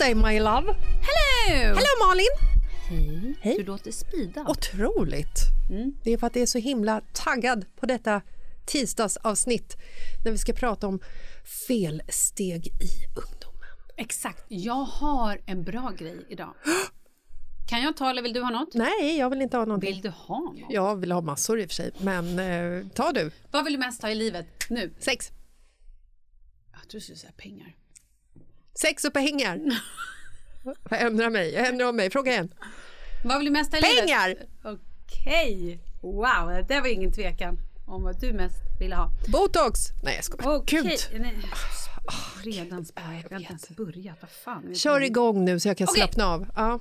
Tuesday my love! Hello! Hello Malin! Hej. Hej. Du låter speedad. Otroligt! Det är för att jag är så himla taggad på detta tisdagsavsnitt när vi ska prata om felsteg i ungdomen. Exakt. Jag har en bra grej idag. Kan jag ta eller vill du ha något? Nej, jag vill inte ha någonting. Vill du ha något? Jag vill ha massor i och för sig, men eh, ta du. Vad vill du mest ha i livet nu? Sex. Jag tror du skulle säga pengar. Sex och pengar. Jag ändrar mig, jag ändrar om mig. Fråga igen. Vad vill du mest ha i livet? Pengar! Okej. Wow, det var ingen tvekan om vad du mest ville ha. Botox! Nej, jag skojar. Okej. Gud. Nej. Redan spöat. Vi har inte ens börjat. Vad fan. Kör igång nu så jag kan Okej. slappna av. Ja.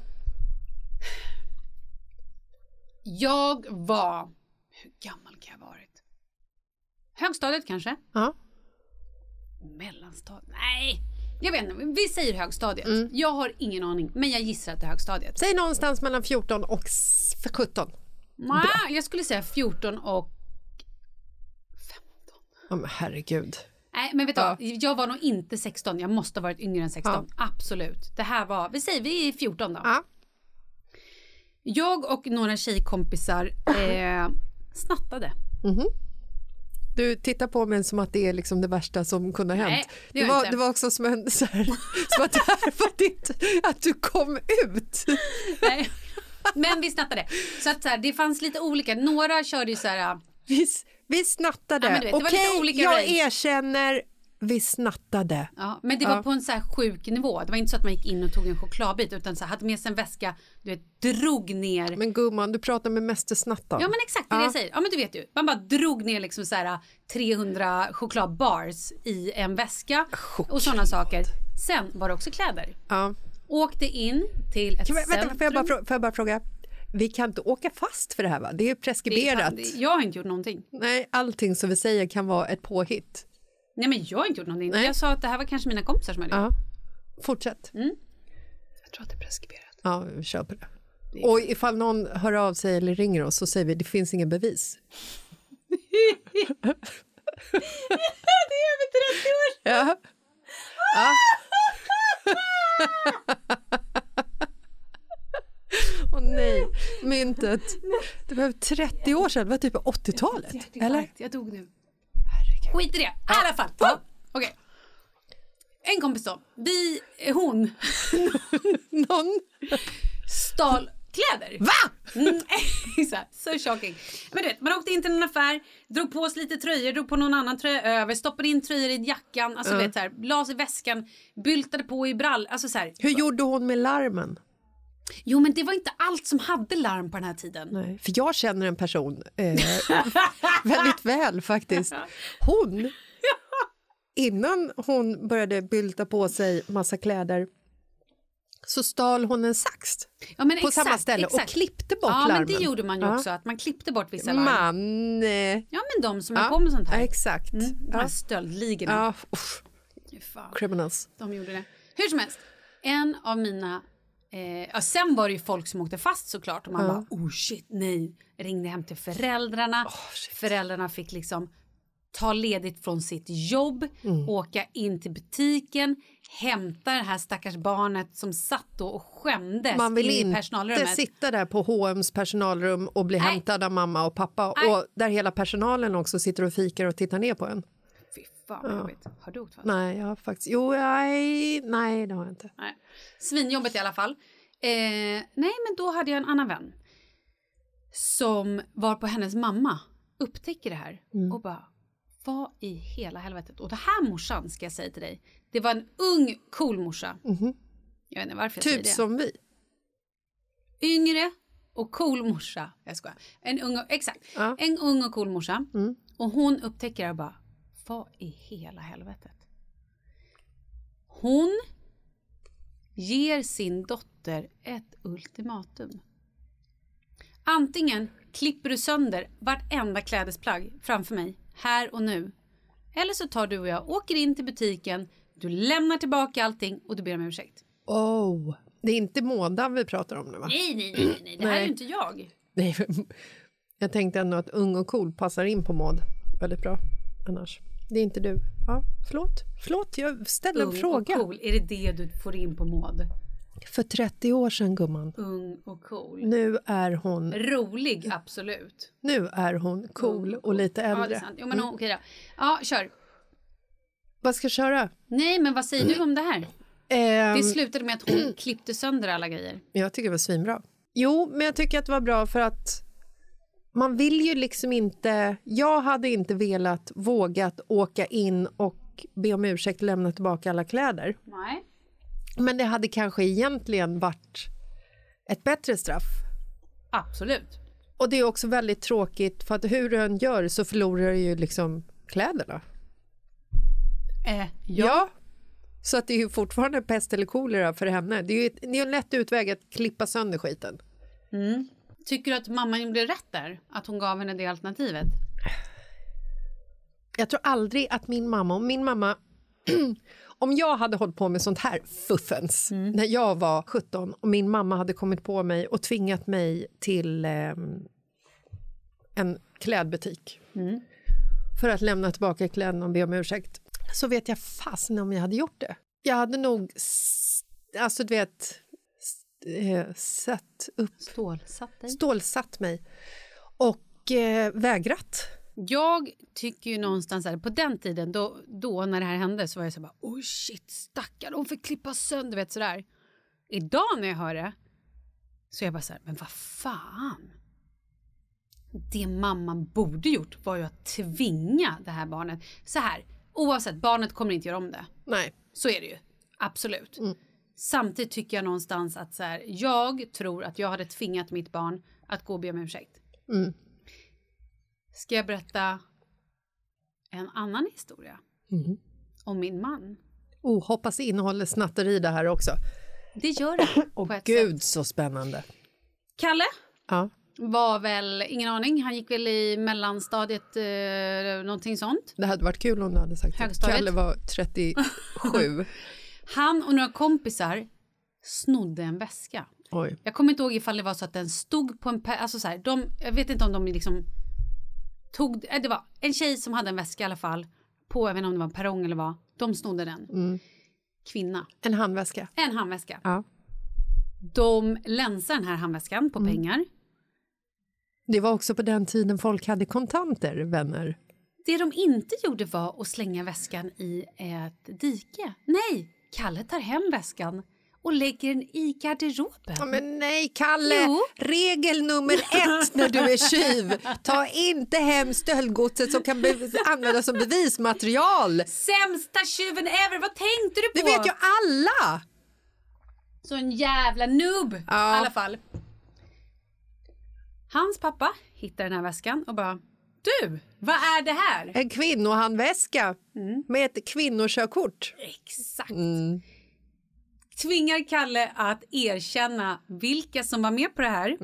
Jag var... Hur gammal kan jag ha varit? Högstadiet kanske? Ja. Mellanstadiet? Nej! Jag vet inte. Vi säger högstadiet. Mm. Jag har ingen aning, men jag gissar att det är högstadiet. Säg någonstans mellan 14 och s- 17. Nej, jag skulle säga 14 och... Ja, men herregud. Nej, men vet du vad? Jag var nog inte 16. Jag måste ha varit yngre än 16. Absolut. Det här var... Vi säger vi är 14 då. Ja. Jag och några tjejkompisar eh, snattade. Mhm. Du tittar på mig som att det är liksom det värsta som kunde ha Nej, hänt. det Det, jag var, inte. det var också som, en, så här, som att det här var ditt, att du kom ut. Nej. Men vi snattade. Så att så här, det fanns lite olika. Några körde ju så här... Vi, vi snattade. Ja, vet, det Okej, jag race. erkänner, vi snattade. Ja, men det var Ja. på en så här sjuk nivå. Det var inte så att man gick in och tog en chokladbit utan så här, hade med sig en väska, du vet, drog ner. Men gumman, du pratar med mästersnattaren. Ja men exakt det är det Ja. jag säger. Ja men du vet ju. Man bara drog ner liksom så här 300 chokladbars i en väska och sådana saker. Sen var det också kläder. Ja. Åkte in till ett Kan Vänta, centrum. får jag, bara, får jag bara fråga? Vi kan inte åka fast för det här va? Det är ju Det är preskriberat. det- Jag har inte gjort någonting. Nej, allting som vi säger kan vara ett påhitt. Nej men jag har inte gjort någonting. Nej. Jag sa att det här var kanske mina kompisar som hade gjort. Ja. Fortsätt. Jag tror att det är preskriberat. Ja, vi kör på det. Och ifall någon hör av sig eller ringer oss så säger vi det finns ingen bevis. Det är över 30 år Ja. ja. Åh nej, myntet. Det var 30 år sedan, det var typ 80-talet. Eller? Jag dog nu. Skit i det. I alla fall. Ja. Okej. En kompis då. Vi, hon Någon? stal kläder. Va? Mm, så shocking. Men du vet, man åkte in till en affär, drog på sig lite tröjor, drog på någon annan tröja över, stoppade in tröjor i jackan, alltså du vet så här, la sig i väskan, byltade på i brall, alltså så här. Hur gjorde hon med larmen? Jo men det var inte allt som hade larm på den här tiden. Nej, för jag känner en person eh, väldigt väl faktiskt. Hon, innan hon började bylta på sig massa kläder så stal hon en sax Ja, på exakt, samma ställe exakt. och klippte bort Ja larmen. men det gjorde man ju Ja. också, att man klippte bort vissa larm. Man... Eh, Ja men de som höll ja, på med sånt här. ja, exakt. Mm, de här Ja. stöldligorna. Ja, criminals. De gjorde det. Hur som helst, en av mina... Eh, ja, sen var det ju folk som åkte fast såklart och man bara oh shit nej. Ringde hem till föräldrarna. föräldrarna fick liksom ta ledigt från sitt jobb, Mm. åka in till butiken, hämta det här stackars barnet som satt då och skämdes Man vill in i inte sitta där på H&M's personalrum och bli Nej. hämtad av mamma och pappa Nej. och där hela personalen också sitter och fikar och tittar ner på en. Fan vad jobbigt. Har du åkt fast? Nej, jag har faktiskt... Jo, nej, nej, det har jag inte. Nej. Svinjobbigt i alla fall. Eh, nej, men då hade jag en annan vän som var på hennes mamma upptäcker det här Mm. och bara vad i hela helvetet. Och det här morsan ska jag säga till dig. Det var en ung cool morsa. Jag vet inte varför jag säger Mhm. Typ det. som vi. Yngre och cool morsa. Jag skojar. En ung och, exakt. Ja. Mm. En ung och cool morsa. Och hon upptäcker det och bara vad i hela helvetet. Hon ger sin dotter ett ultimatum. Antingen klipper du sönder vartenda klädesplagg framför mig, här och nu. Eller så tar du och jag, åker in till butiken, du lämnar tillbaka allting och du ber om ursäkt. Oh, det är inte mådan vi pratar om nu va? Nej, nej, nej, nej, det här är Nej. ju inte jag. Nej. Jag tänkte ändå att ung och cool passar in på Maud väldigt bra annars. Det är inte du. Ja, förlåt. Förlåt, jag ställde en Ung fråga. och cool, är det det du får in på Maud? För 30 år sedan gumman. Ung och cool. Nu är hon, Rolig, absolut. nu är hon cool och lite Ja, det är äldre. sant. Jo, men okej då. Ja, kör. Vad ska jag köra? Nej, men vad säger du om det här? Ehm, Det slutade med att hon klippte sönder alla grejer. Jag tycker det var svinbra. Jo, men jag tycker att det var bra för att man vill ju liksom inte... Jag hade inte velat vågat åka in och be om ursäkt och lämna tillbaka alla kläder. Nej. Men det hade kanske egentligen varit ett bättre straff. Absolut. Och det är också väldigt tråkigt för att hur du än gör så förlorar du ju liksom kläderna. Eh, Ja. Så att det är ju fortfarande pest eller kolera för henne. Det är ju ett, det är en lätt utväg att klippa sönder skiten. Tycker du att mamman gjorde rätt där? Att hon gav henne det alternativet? Jag tror aldrig att min mamma, om min mamma om jag hade hållit på med sånt här fuffens när jag var 17 och min mamma hade kommit på mig och tvingat mig till ehm, en klädbutik för att lämna tillbaka kläderna och be om ursäkt så vet jag fasen om jag hade gjort det. Jag hade nog, alltså du vet, eh, satt upp Stålsatt dig? stålsatt mig och eh, vägrat. Jag tycker ju någonstans här, på den tiden då, då när det här hände så var jag så bara oh shit stackarn hon fick klippa sönder vet sådär. Idag när jag hör det så är jag bara så här, men vad fan. Det mamman borde gjort var ju att tvinga det här barnet. Så här, oavsett, barnet kommer inte göra om det. Nej. Så är det ju. Absolut. Samtidigt tycker jag någonstans att så här, jag tror att jag hade tvingat mitt barn att gå och be om ursäkt. Mm. Ska jag berätta en annan historia? Om min man. Oh, hoppas det innehåller snatteri det här också. Det gör det Åh gud sätt. så spännande. Kalle Ja. var väl, ingen aning, han gick väl i mellanstadiet, eh, någonting sånt. Det hade varit kul om du hade sagt att Högstadiet. Kalle var 37. Han och några kompisar snodde en väska. Oj. Jag kommer inte ihåg ifall det var så att den stod på en... Alltså så här, de, jag vet inte om de liksom tog... äh, Det var en tjej som hade en väska i alla fall. På, jag vet inte om det var en perrong eller vad. De snodde den. Kvinna. En handväska. En handväska. Ja. De länsade den här handväskan på pengar. Det var också på den tiden folk hade kontanter, vänner. Det de inte gjorde var att slänga väskan i ett dike. Nej, Kalle tar hem väskan och lägger den i garderoben. Ja, men nej, Kalle! Jo. Regel nummer ett när du är tjuv. Ta inte hem stöldgodset som kan användas som bevismaterial. Sämsta tjuven ever, vad tänkte du på? Det vet ju alla! Så en jävla noob i alla fall. Hans pappa hittar den här väskan och bara Du, vad är det här? En kvinnohandväska med ett kvinnokörkort. Exakt. Tvingar Kalle att erkänna vilka som var med på det här.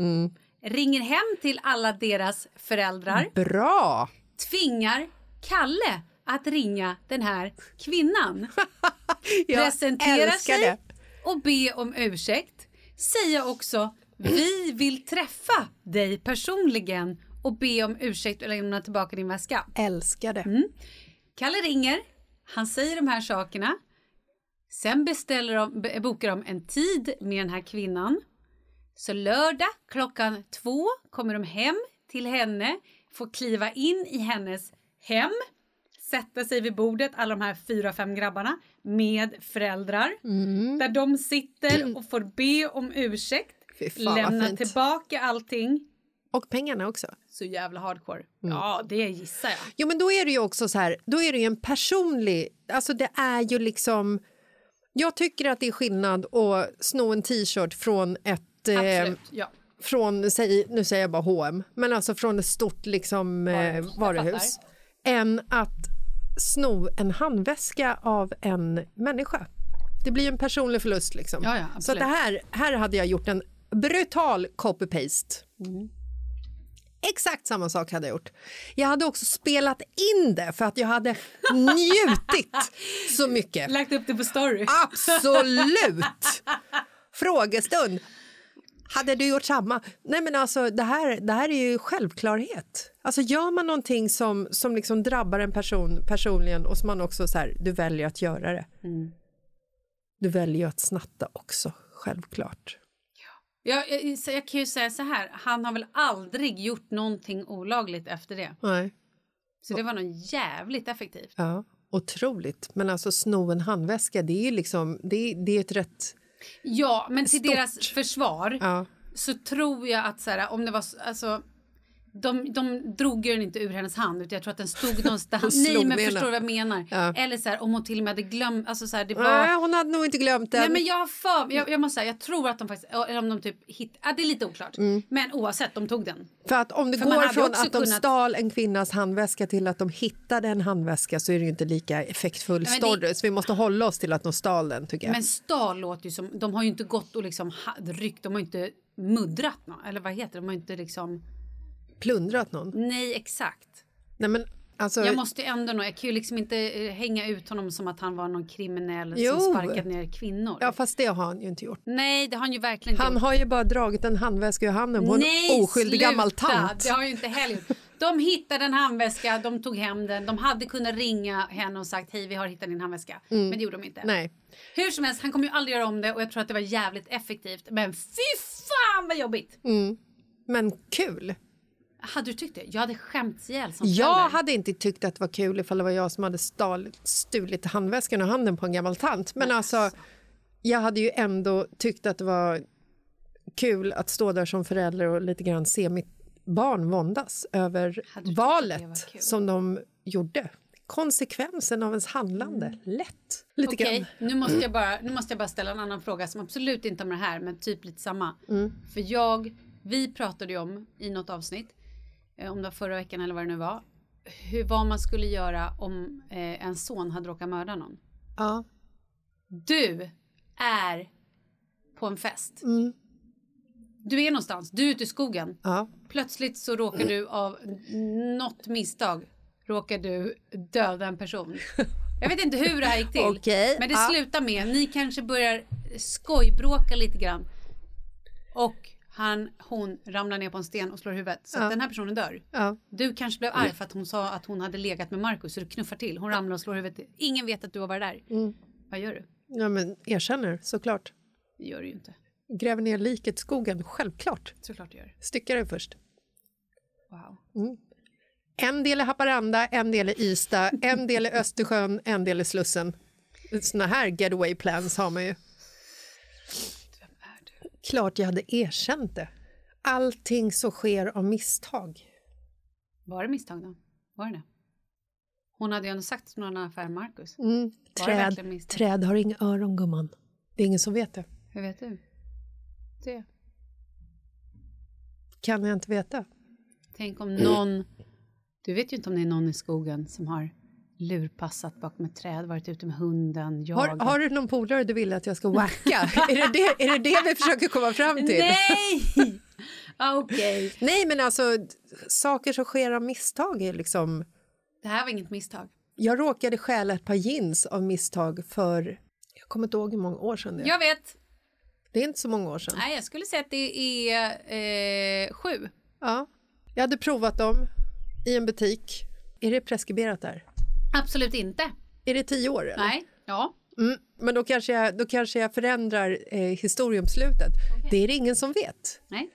Ringer hem till alla deras föräldrar. Bra! Tvingar Kalle att ringa den här kvinnan. Presentera sig det. och be om ursäkt. Säga också vi vill träffa dig personligen och be om ursäkt och lämna tillbaka din väska. Älskar det. Mm. Kalle ringer, han säger de här sakerna. Sen beställer de, bokar de en tid med den här kvinnan. Så lördag klockan två kommer de hem till henne, får kliva in i hennes hem, sätta sig vid bordet, alla de här fyra, fem grabbarna, med föräldrar. Där de sitter och får be om ursäkt, Fy fan, vad lämna tillbaka allting. Och pengarna också. Så jävla hardcore. Ja, det gissar jag. Jo, men då är det ju också så här, då är det ju en personlig, alltså det är ju liksom, jag tycker att det är skillnad att sno en t-shirt från ett, eh. Ja. från, säg, nu säger jag bara H&M men alltså från ett stort liksom eh, Varuhus. Än att sno en handväska av en människa. Det blir ju en personlig förlust liksom. Ja, ja, Så det här, här hade jag gjort en brutal copy-paste. Mm. Exakt samma sak hade jag gjort. Jag hade också spelat in det för att jag hade njutit så mycket. Lagt upp det på story. Absolut! Frågestund. Hade du gjort samma? Nej men alltså det här, det här är ju självklarhet. Alltså gör man någonting som, som liksom drabbar en person personligen och som man också så här, du väljer att göra det. Du väljer att snatta också, självklart. Jag, jag, jag kan ju säga så här, han har väl aldrig gjort någonting olagligt efter det. Nej. Så det var nog jävligt effektivt. Ja, otroligt. Men alltså sno en handväska, det är ju liksom, det, är- det är ett rätt... Ja, men till Stort. deras försvar Ja. så tror jag att så här, om det var så- alltså de, de drog ju den inte ur hennes hand utan jag tror att den stod någonstans. Nej men förstår du vad jag menar? Ja. Eller så här om hon till och med hade glömt, alltså så här, det var... Nej, hon hade nog inte glömt den. Nej men jag har för jag, jag måste säga, jag tror att de faktiskt, eller om de typ hitt, ja, det är lite oklart. Men oavsett, de tog den. För att om det För går från att de kunnat- stal en kvinnas handväska till att de hittade en handväska så är det ju inte lika effektfull men det- story. Så vi måste hålla oss till att de stal den tycker jag. Men stal låter ju som, de har ju inte gått och liksom ryckt, de har ju inte muddrat eller vad heter det, de har ju inte liksom, Plundrat någon? nej exakt. Nej men alltså. Jag måste ju ändå nå, jag kan ju liksom inte eh, hänga ut honom som att han var någon kriminell Jo. som sparkat ner kvinnor. Ja fast det har han ju inte gjort. Nej, det har han ju verkligen inte Han har ju bara dragit en handväska ur handen på en Nej, oskyldig sluta! gammal tant. Det har ju inte heller gjort. De hittade en handväska, de tog hem den. De hade kunnat ringa henne och sagt hej vi har hittat din handväska. Men det gjorde de inte. Nej. Hur som helst, han kommer ju aldrig göra om det och jag tror att det var jävligt effektivt. Men fy fan vad jobbigt! Men kul. Hade du tyckt det? Jag hade skämts ihjäl som Jag förälder. hade inte tyckt att det var kul ifall det var jag som hade stal, stulit handväskan och handen på en gammal tant. Men alltså, jag hade ju ändå tyckt att det var kul att stå där som förälder och lite grann se mitt barn våndas över valet som de gjorde. Konsekvensen av ens handlande. Lätt. Lite Mm. Grann. nu, måste jag bara, nu måste jag bara ställa en annan fråga som absolut inte har med det här, men typ lite samma. För jag, vi pratade ju om i något avsnitt, om det var förra veckan eller vad det nu var, hur, vad man skulle göra om eh, en son hade råkat mörda någon. Ja. Du är på en fest. Mm. Du är någonstans, du är ute i skogen. Ja. Plötsligt så råkar du av något misstag råkar du döda en person. Jag vet inte hur det här gick till. Okej, Men det ja. slutar med, ni kanske börjar skojbråka lite grann. Och han, hon ramlar ner på en sten och slår huvudet. Så att den här personen dör. Ja. Du kanske blev arg för att hon sa att hon hade legat med Markus så du knuffar till. Hon ramlar och slår huvudet. Ingen vet att du har varit där. Mm. Vad gör du? ja, men erkänner såklart. Det gör du ju inte. Gräver ner liket i skogen, självklart. Såklart du gör. Styckar det först. Wow. En del i Haparanda, en del i Ystad, en del i Östersjön, en del i Slussen. Såna här getaway plans har man ju. Klart jag hade erkänt det. Allting som sker av misstag. Var det misstag då? Var det det? Hon hade ju ändå sagt någon affär Markus. Mm. Träd, träd har inga öron, gumman. Det är ingen som vet det. Hur vet du? Det. Kan jag inte veta. Tänk om någon... Du vet ju inte om det är någon i skogen som har lurpassat bakom ett träd, varit ute med hunden, Har, jagat. har du någon polare du vill att jag ska wacka? är, det det, är det det vi försöker komma fram till? Nej! Okej. Nej, men alltså saker som sker av misstag är liksom... Det här var inget misstag. Jag råkade stjäla ett par jeans av misstag för... Jag kommer inte ihåg hur många år sedan det är. Jag vet. Det är inte så många år sedan. Nej, jag skulle säga att det är eh, sju. Ja. Jag hade provat dem i en butik. Är det preskriberat där? Absolut inte. Är det tio år? Eller? Nej. Ja. Mm, men då kanske jag, då kanske jag förändrar eh, historiumslutet. Det är det ingen som vet. Nej.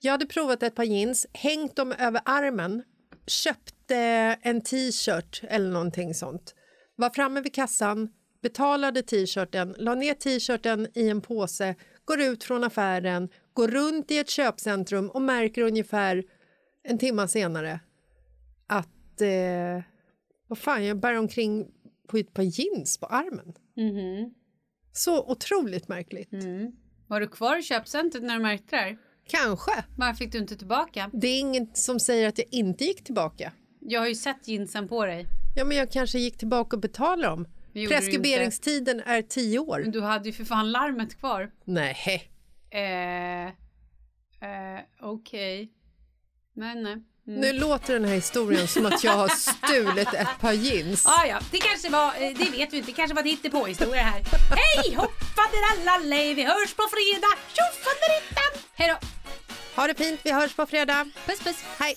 Jag hade provat ett par jeans, hängt dem över armen, köpte en t-shirt eller någonting sånt. Var framme vid kassan, betalade t-shirten, la ner t-shirten i en påse, går ut från affären, går runt i ett köpcentrum och märker ungefär en timme senare att eh, vad fan, jag bär omkring på ett par jeans på armen. Så otroligt märkligt. Var du kvar i köpcentret när du märkte det här? Kanske. Varför fick du inte tillbaka? Det är inget som säger att jag inte gick tillbaka. Jag har ju sett jeansen på dig. Ja, men jag kanske gick tillbaka och betalade dem. Preskriberingstiden är tio år. Men du hade ju för fan larmet kvar. Nej. Eh, eh, Okej. Nej, nej. Mm. Nu låter den här historien som att jag har stulit ett par jeans. Ah, ja, det kanske var, eh, det vet vi inte, det kanske var ett hittepåhistoria här. Hej hoppfaderallallej, vi hörs på fredag. Tjofaderittan! Hej då! Ha det fint, vi hörs på fredag. Puss puss. Hej.